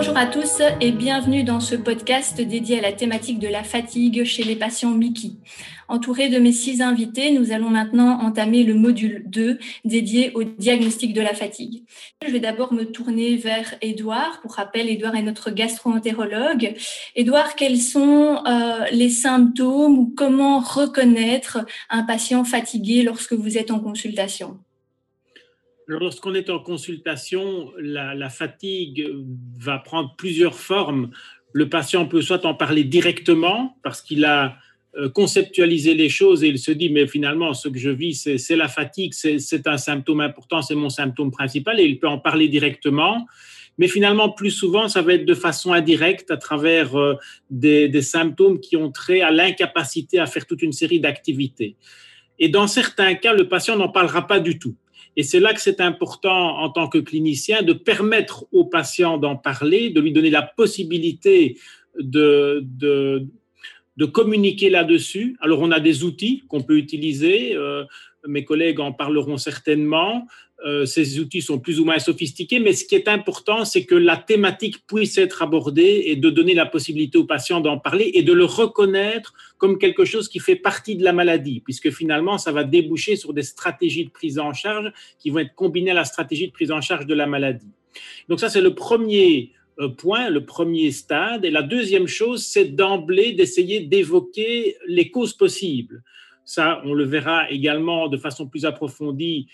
Bonjour à tous et bienvenue dans ce podcast dédié à la thématique de la fatigue chez les patients Mickey. Entouré de mes six invités, nous allons maintenant entamer le module 2 dédié au diagnostic de la fatigue. Je vais d'abord me tourner vers Édouard. Pour rappel, Édouard est notre gastro-entérologue. Édouard, quels sont euh, les symptômes ou comment reconnaître un patient fatigué lorsque vous êtes en consultation? Lorsqu'on est en consultation, la, fatigue va prendre plusieurs formes. Le patient peut soit en parler directement parce qu'il a euh, conceptualiser les choses et il se dit, mais finalement, ce que je vis, c'est la fatigue, c'est un symptôme important, c'est mon symptôme principal et il peut en parler directement. Mais finalement, plus souvent, ça va être de façon indirecte à travers euh, des symptômes qui ont trait à l'incapacité à faire toute une série d'activités. Et dans certains cas, le patient n'en parlera pas du tout. Et c'est là que c'est important en tant que clinicien de permettre au patient d'en parler, de lui donner la possibilité de, communiquer là-dessus. Alors, on a des outils qu'on peut utiliser. Euh, mes collègues en parleront certainement. Euh, ces outils sont plus ou moins sophistiqués, mais ce qui est important, c'est que la thématique puisse être abordée et de donner la possibilité aux patients d'en parler et de le reconnaître comme quelque chose qui fait partie de la maladie, puisque finalement, ça va déboucher sur des stratégies de prise en charge qui vont être combinées à la stratégie de prise en charge de la maladie. Donc ça, c'est le premier euh, point, le premier stade. Et la deuxième chose, c'est d'emblée d'essayer d'évoquer les causes possibles. Ça, on le verra également de façon plus approfondie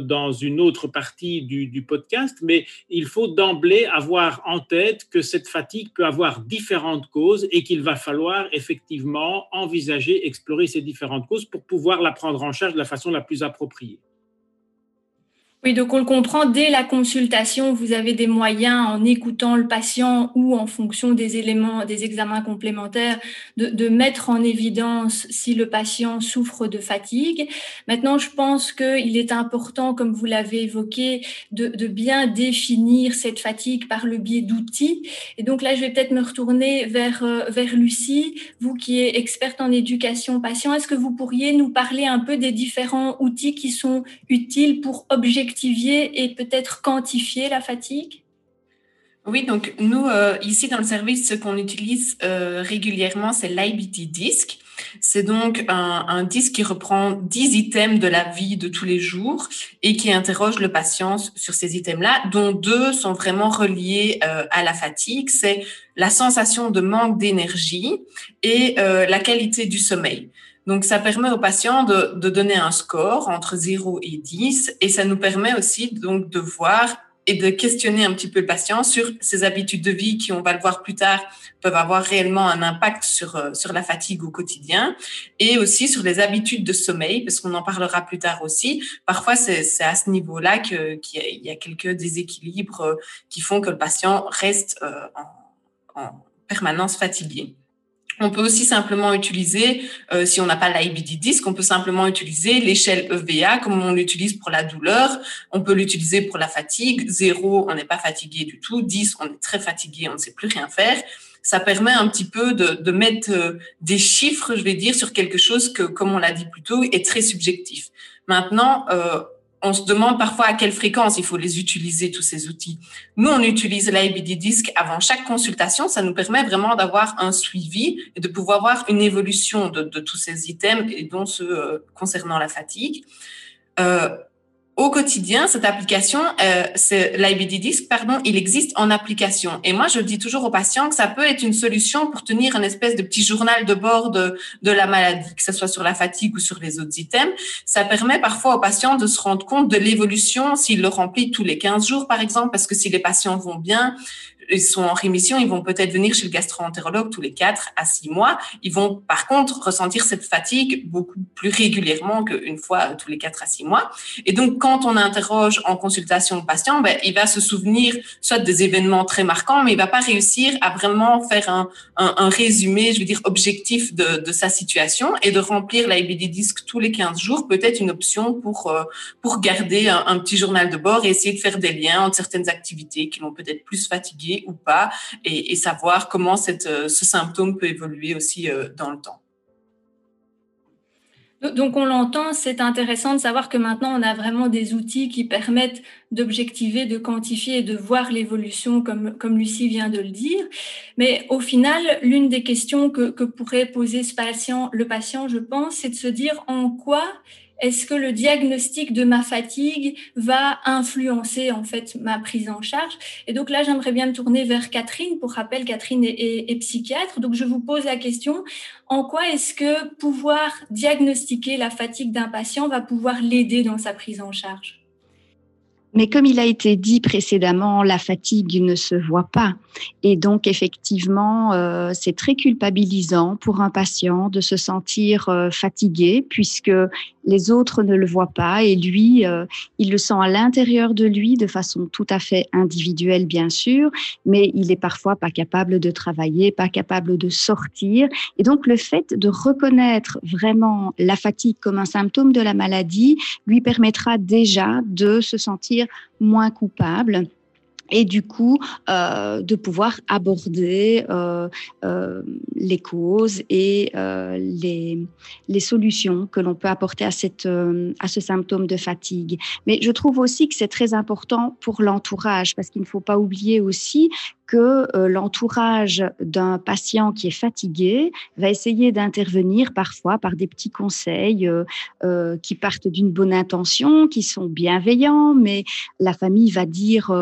dans une autre partie du, du podcast, mais il faut d'emblée avoir en tête que cette fatigue peut avoir différentes causes et qu'il va falloir effectivement envisager, explorer ces différentes causes pour pouvoir la prendre en charge de la façon la plus appropriée. Oui, donc on le comprend, dès la consultation, vous avez des moyens en écoutant le patient ou en fonction des éléments, des examens complémentaires, de, de mettre en évidence si le patient souffre de fatigue. Maintenant, je pense qu'il est important, comme vous l'avez évoqué, de, de, bien définir cette fatigue par le biais d'outils. Et donc là, je vais peut-être me retourner vers, euh, vers Lucie, vous qui êtes experte en éducation patient. Est-ce que vous pourriez nous parler un peu des différents outils qui sont utiles pour objectiver et peut-être quantifier la fatigue? Oui, donc nous, euh, ici dans le service, ce qu'on utilise euh, régulièrement, c'est l'IBT Disc. C'est donc un, disque qui reprend 10 items de la vie de tous les jours et qui interroge le patient sur ces items-là, dont deux sont vraiment reliés euh, à la fatigue. C'est la sensation de manque d'énergie et la qualité du sommeil. Donc, ça permet aux patients de, de, donner un score entre 0 et 10 et ça nous permet aussi donc de voir et de questionner un petit peu le patient sur ses habitudes de vie qui, on va le voir plus tard, peuvent avoir réellement un impact sur, euh, sur la fatigue au quotidien et aussi sur les habitudes de sommeil, parce qu'on en parlera plus tard aussi. Parfois, c'est à ce niveau-là qu'il y, y, a quelques déséquilibres euh, qui font que le patient reste euh, en, en permanence fatigué. On peut aussi simplement utiliser, euh, si on n'a pas l'IBD disc, on peut simplement utiliser l'échelle EVA comme on l'utilise pour la douleur. On peut l'utiliser pour la fatigue. Zéro, on n'est pas fatigué du tout. 10, on est très fatigué, on ne sait plus rien faire. Ça permet un petit peu de, de mettre euh, des chiffres, je vais dire, sur quelque chose que, comme on l'a dit plus tôt, est très subjectif. Maintenant, euh, on se demande parfois à quelle fréquence il faut les utiliser, tous ces outils. Nous, on utilise l'IBD Disc avant chaque consultation. Ça nous permet vraiment d'avoir un suivi et de pouvoir voir une évolution de, tous ces items, et dont ceux euh, concernant la fatigue. Euh, au quotidien, cette application, euh, l'IBD Disc, pardon, il existe en application. Et moi, je dis toujours aux patients que ça peut être une solution pour tenir une espèce de petit journal de bord de, de la maladie, que ce soit sur la fatigue ou sur les autres items. Ça permet parfois aux patients de se rendre compte de l'évolution s'il le remplit tous les 15 jours, par exemple, parce que si les patients vont bien, ils sont en rémission, ils vont peut-être venir chez le gastro-entérologue tous les 4 à 6 mois. Ils vont par contre ressentir cette fatigue beaucoup plus régulièrement qu'une fois tous les 4 à 6 mois. Et donc, quand on interroge en consultation le patient, ben, il va se souvenir soit des événements très marquants, mais il va pas réussir à vraiment faire un, un, un résumé, je veux dire, objectif de, de sa situation et de remplir l'IBD disc tous les 15 jours peut être une option pour, euh, pour garder un, un petit journal de bord et essayer de faire des liens entre certaines activités qui l'ont peut-être plus fatigué ou pas, et, savoir comment euh, ce symptôme peut évoluer aussi euh, dans le temps. Donc on l'entend, c'est intéressant de savoir que maintenant on a vraiment des outils qui permettent d'objectiver, de quantifier et de voir l'évolution comme, comme Lucie vient de le dire. Mais au final, l'une des questions que, que pourrait poser le patient, je pense, c'est de se dire en quoi est-ce que le diagnostic de ma fatigue va influencer en fait ma prise en charge? Et donc là, j'aimerais bien me tourner vers Catherine. Pour rappel, Catherine est, psychiatre. Donc je vous pose la question en quoi est-ce que pouvoir diagnostiquer la fatigue d'un patient va pouvoir l'aider dans sa prise en charge? Mais comme il a été dit précédemment, la fatigue ne se voit pas. Et donc, effectivement, euh, c'est très culpabilisant pour un patient de se sentir euh, fatigué puisque les autres ne le voient pas et lui, euh, il le sent à l'intérieur de lui de façon tout à fait individuelle, bien sûr, mais il est parfois pas capable de travailler, pas capable de sortir. Et donc, le fait de reconnaître vraiment la fatigue comme un symptôme de la maladie lui permettra déjà de se sentir moins coupable et du coup euh, de pouvoir aborder euh, euh, les causes et les, les solutions que l'on peut apporter à, cette, à ce symptôme de fatigue. Mais je trouve aussi que c'est très important pour l'entourage parce qu'il ne faut pas oublier aussi que euh, l'entourage d'un patient qui est fatigué va essayer d'intervenir parfois par des petits conseils euh, euh, qui partent d'une bonne intention, qui sont bienveillants, mais la famille va dire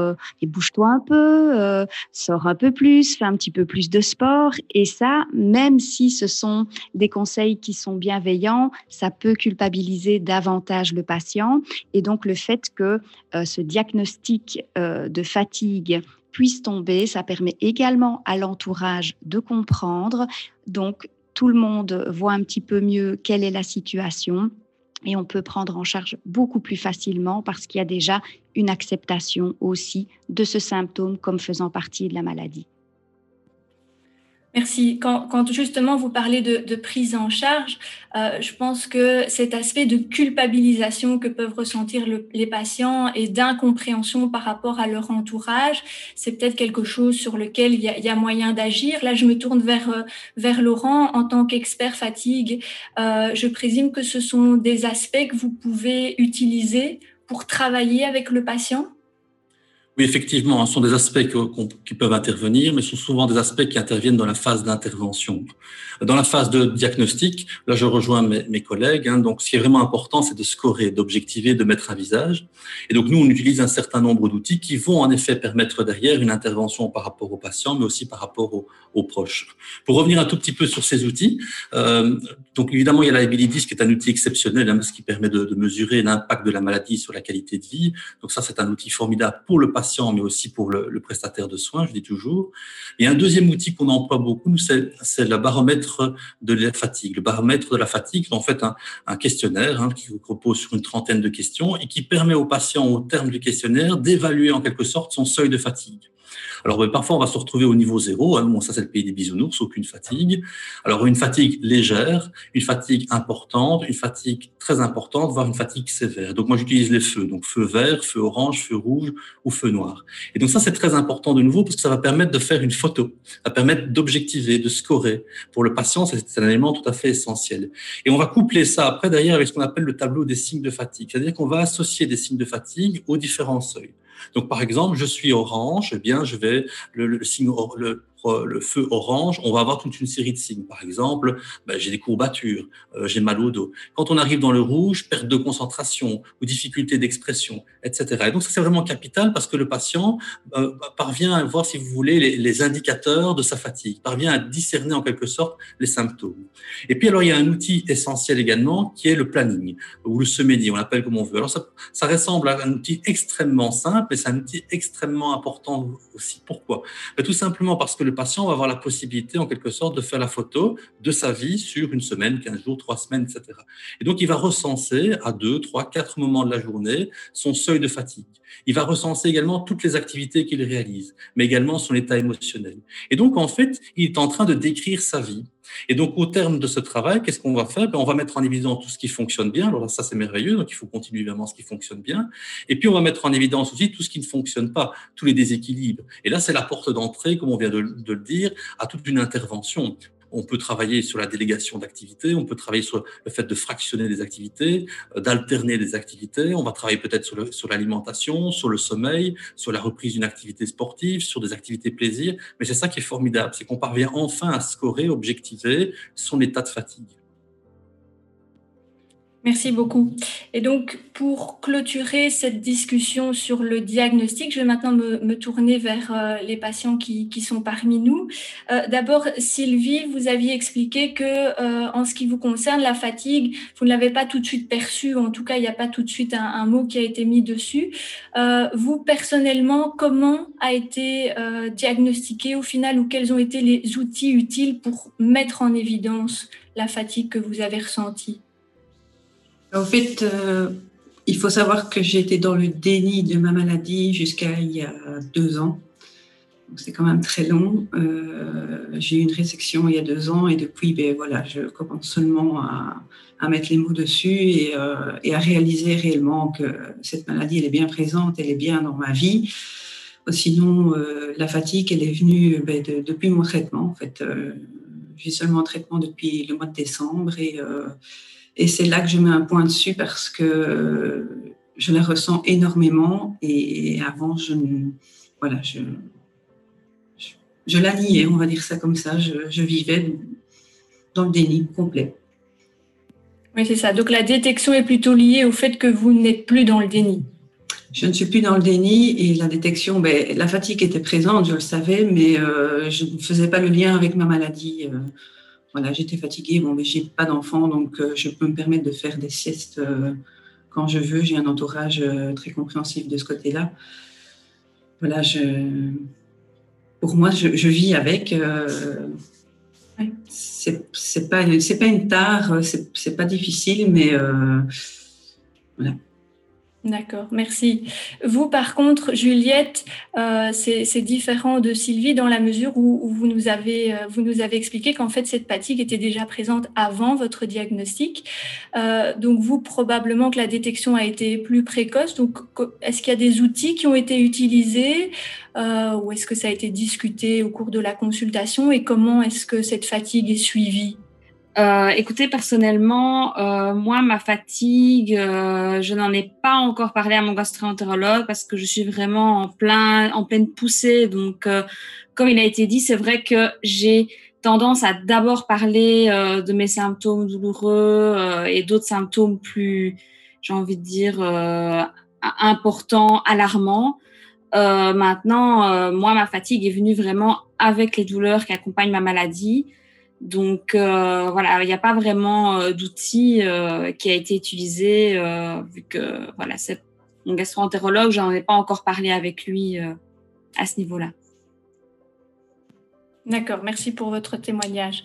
bouge-toi un peu, sors un peu plus, fais un petit peu plus de sport. Et ça, même si ce sont des conseils qui sont bienveillants, ça peut culpabiliser davantage le patient. Et donc le fait que ce diagnostic de fatigue puisse tomber. Ça permet également à l'entourage de comprendre. Donc, tout le monde voit un petit peu mieux quelle est la situation et on peut prendre en charge beaucoup plus facilement parce qu'il y a déjà une acceptation aussi de ce symptôme comme faisant partie de la maladie. Merci. Quand, justement vous parlez de, prise en charge, euh, je pense que cet aspect de culpabilisation que peuvent ressentir les patients et d'incompréhension par rapport à leur entourage, c'est peut-être quelque chose sur lequel il y a, moyen d'agir. Là, je me tourne vers, euh, vers Laurent en tant qu'expert fatigue. Euh, je présume que ce sont des aspects que vous pouvez utiliser pour travailler avec le patient? Oui, effectivement, ce sont des aspects qui peuvent intervenir, mais ce sont souvent des aspects qui interviennent dans la phase d'intervention. Dans la phase de diagnostic, là, je rejoins mes, collègues. Hein, donc, ce qui est vraiment important, c'est de scorer, d'objectiver, de mettre un visage. Et donc, nous, on utilise un certain nombre d'outils qui vont en effet permettre derrière une intervention par rapport aux patients, mais aussi par rapport aux, proches. Pour revenir un tout petit peu sur ces outils, euh, donc évidemment, il y a la Abilidis qui est un outil exceptionnel, hein, ce qui permet de, de mesurer l'impact de la maladie sur la qualité de vie. Donc ça, c'est un outil formidable pour le patient mais aussi pour le, prestataire de soins, je dis toujours. Et un deuxième outil qu'on emploie beaucoup, c'est le baromètre de la fatigue. Le baromètre de la fatigue, c'est en fait un, questionnaire hein, qui repose sur une trentaine de questions et qui permet au patient, au terme du questionnaire, d'évaluer en quelque sorte son seuil de fatigue. Alors ben, parfois on va se retrouver au niveau zéro, hein, bon, ça c'est le pays des bisounours, aucune fatigue. Alors une fatigue légère, une fatigue importante, une fatigue très importante, voire une fatigue sévère. Donc moi j'utilise les feux, donc feu vert, feu orange, feu rouge ou feu noir. Et donc ça c'est très important de nouveau parce que ça va permettre de faire une photo, ça va permettre d'objectiver, de scorer. Pour le patient, c'est un élément tout à fait essentiel. Et on va coupler ça après derrière avec ce qu'on appelle le tableau des signes de fatigue, c'est-à-dire qu'on va associer des signes de fatigue aux différents seuils. Donc, par exemple, je suis orange, eh bien, je vais le, le le, le feu orange, on va avoir toute une série de signes. Par exemple, ben, j'ai des courbatures, euh, j'ai mal au dos. Quand on arrive dans le rouge, perte de concentration ou difficulté d'expression, etc. Et donc ça c'est vraiment capital parce que le patient euh, parvient à voir, si vous voulez, les, indicateurs de sa fatigue, parvient à discerner en quelque sorte les symptômes. Et puis alors il y a un outil essentiel également qui est le planning ou le semédi, on l'appelle comme on veut. Alors ça, ressemble à un outil extrêmement simple et c'est un outil extrêmement important aussi. Pourquoi? Ben, Tout simplement parce que le le patient va avoir la possibilité, en quelque sorte, de faire la photo de sa vie sur une semaine, 15 jours, 3 semaines, etc. Et donc, il va recenser à 2, 3, 4 moments de la journée son seuil de fatigue. Il va recenser également toutes les activités qu'il réalise, mais également son état émotionnel. Et donc, en fait, il est en train de décrire sa vie. Et donc, au terme de ce travail, qu'est-ce qu'on va faire? Ben, On va mettre en évidence tout ce qui fonctionne bien. Alors ça, c'est merveilleux. Donc, il faut continuer vraiment ce qui fonctionne bien. Et puis, on va mettre en évidence aussi tout ce qui ne fonctionne pas, tous les déséquilibres. Et là, c'est la porte d'entrée, comme on vient de, de le dire, à toute une intervention. On peut travailler sur la délégation d'activités, on peut travailler sur le fait de fractionner des activités, euh, d'alterner des activités, on va travailler peut-être sur l'alimentation, sur, sur le sommeil, sur la reprise d'une activité sportive, sur des activités plaisir. Mais c'est ça qui est formidable, c'est qu'on parvient enfin à scorer, objectiver son état de fatigue. Merci beaucoup. Et donc, pour clôturer cette discussion sur le diagnostic, je vais maintenant me, tourner vers euh, les patients qui, sont parmi nous. Euh, d'abord, Sylvie, vous aviez expliqué que, euh, en ce qui vous concerne, la fatigue, vous ne l'avez pas tout de suite perçue. En tout cas, il n'y a pas tout de suite un, un, mot qui a été mis dessus. vous, personnellement, comment a été diagnostiqué au final ou quels ont été les outils utiles pour mettre en évidence la fatigue que vous avez ressentie? En fait, euh, il faut savoir que été dans le déni de ma maladie jusqu'à il y a deux ans. C'est quand même très long. Euh, j'ai eu une résection il y a deux ans et depuis, ben, voilà, je commence seulement à, mettre les mots dessus euh, et, à réaliser réellement que cette maladie, elle est bien présente, elle est bien dans ma vie. Sinon, la fatigue, elle est venue ben, depuis mon traitement. En fait, j'ai seulement un traitement depuis le mois de décembre et et c'est là que je mets un point dessus parce que je la ressens énormément. Et avant, je, voilà, je, je, la niais, on va dire ça comme ça. Je, vivais dans le déni complet. Oui, c'est ça. Donc la détection est plutôt liée au fait que vous n'êtes plus dans le déni. Je ne suis plus dans le déni et la détection, ben, la fatigue était présente, je le savais, mais euh, je ne faisais pas le lien avec ma maladie. Euh, voilà, j'étais fatiguée. Bon, mais j'ai pas d'enfant, donc euh, je peux me permettre de faire des siestes euh, quand je veux. J'ai un entourage euh, très compréhensif de ce côté-là. Voilà, je, pour moi, je, vis avec. C'est pas, c'est pas une tare, c'est pas difficile, mais voilà. D'accord, merci. Vous, par contre, Juliette, euh, c'est différent de Sylvie dans la mesure où, vous, nous avez, euh, vous nous avez expliqué qu'en fait, cette fatigue était déjà présente avant votre diagnostic. Euh, donc, vous, probablement que la détection a été plus précoce. Donc, est-ce qu'il y a des outils qui ont été utilisés ou est-ce que ça a été discuté au cours de la consultation et comment est-ce que cette fatigue est suivie? Euh, écoutez, personnellement, euh, moi, ma fatigue, euh, je n'en ai pas encore parlé à mon gastroentérologue parce que je suis vraiment en plein, en pleine poussée. Donc, euh, comme il a été dit, c'est vrai que j'ai tendance à d'abord parler euh, de mes symptômes douloureux et d'autres symptômes plus, j'ai envie de dire, importants, alarmants. maintenant, moi, ma fatigue est venue vraiment avec les douleurs qui accompagnent ma maladie. Donc euh, voilà, il n'y a pas vraiment euh, d'outil euh, qui a été utilisé vu que voilà, c'est mon gastro-entérologue, j'en ai pas encore parlé avec lui à ce niveau-là. D'accord, merci pour votre témoignage.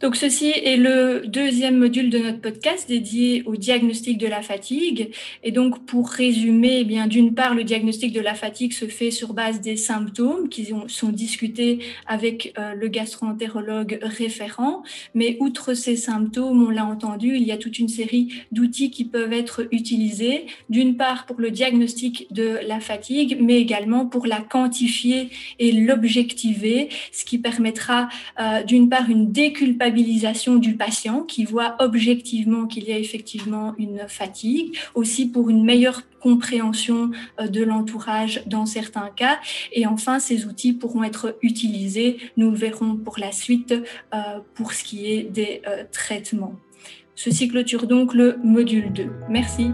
Donc ceci est le deuxième module de notre podcast dédié au diagnostic de la fatigue. Et donc pour résumer, eh bien d'une part, le diagnostic de la fatigue se fait sur base des symptômes qui sont discutés avec euh, le gastro-entérologue référent. Mais outre ces symptômes, on l'a entendu, il y a toute une série d'outils qui peuvent être utilisés. D'une part pour le diagnostic de la fatigue, mais également pour la quantifier et l'objectiver, ce qui permettra euh, d'une part une déculpabilisation du patient qui voit objectivement qu'il y a effectivement une fatigue, aussi pour une meilleure compréhension euh, de l'entourage dans certains cas. Et enfin, ces outils pourront être utilisés, nous le verrons pour la suite, euh, pour ce qui est des euh, traitements. Ceci clôture donc le module 2. Merci.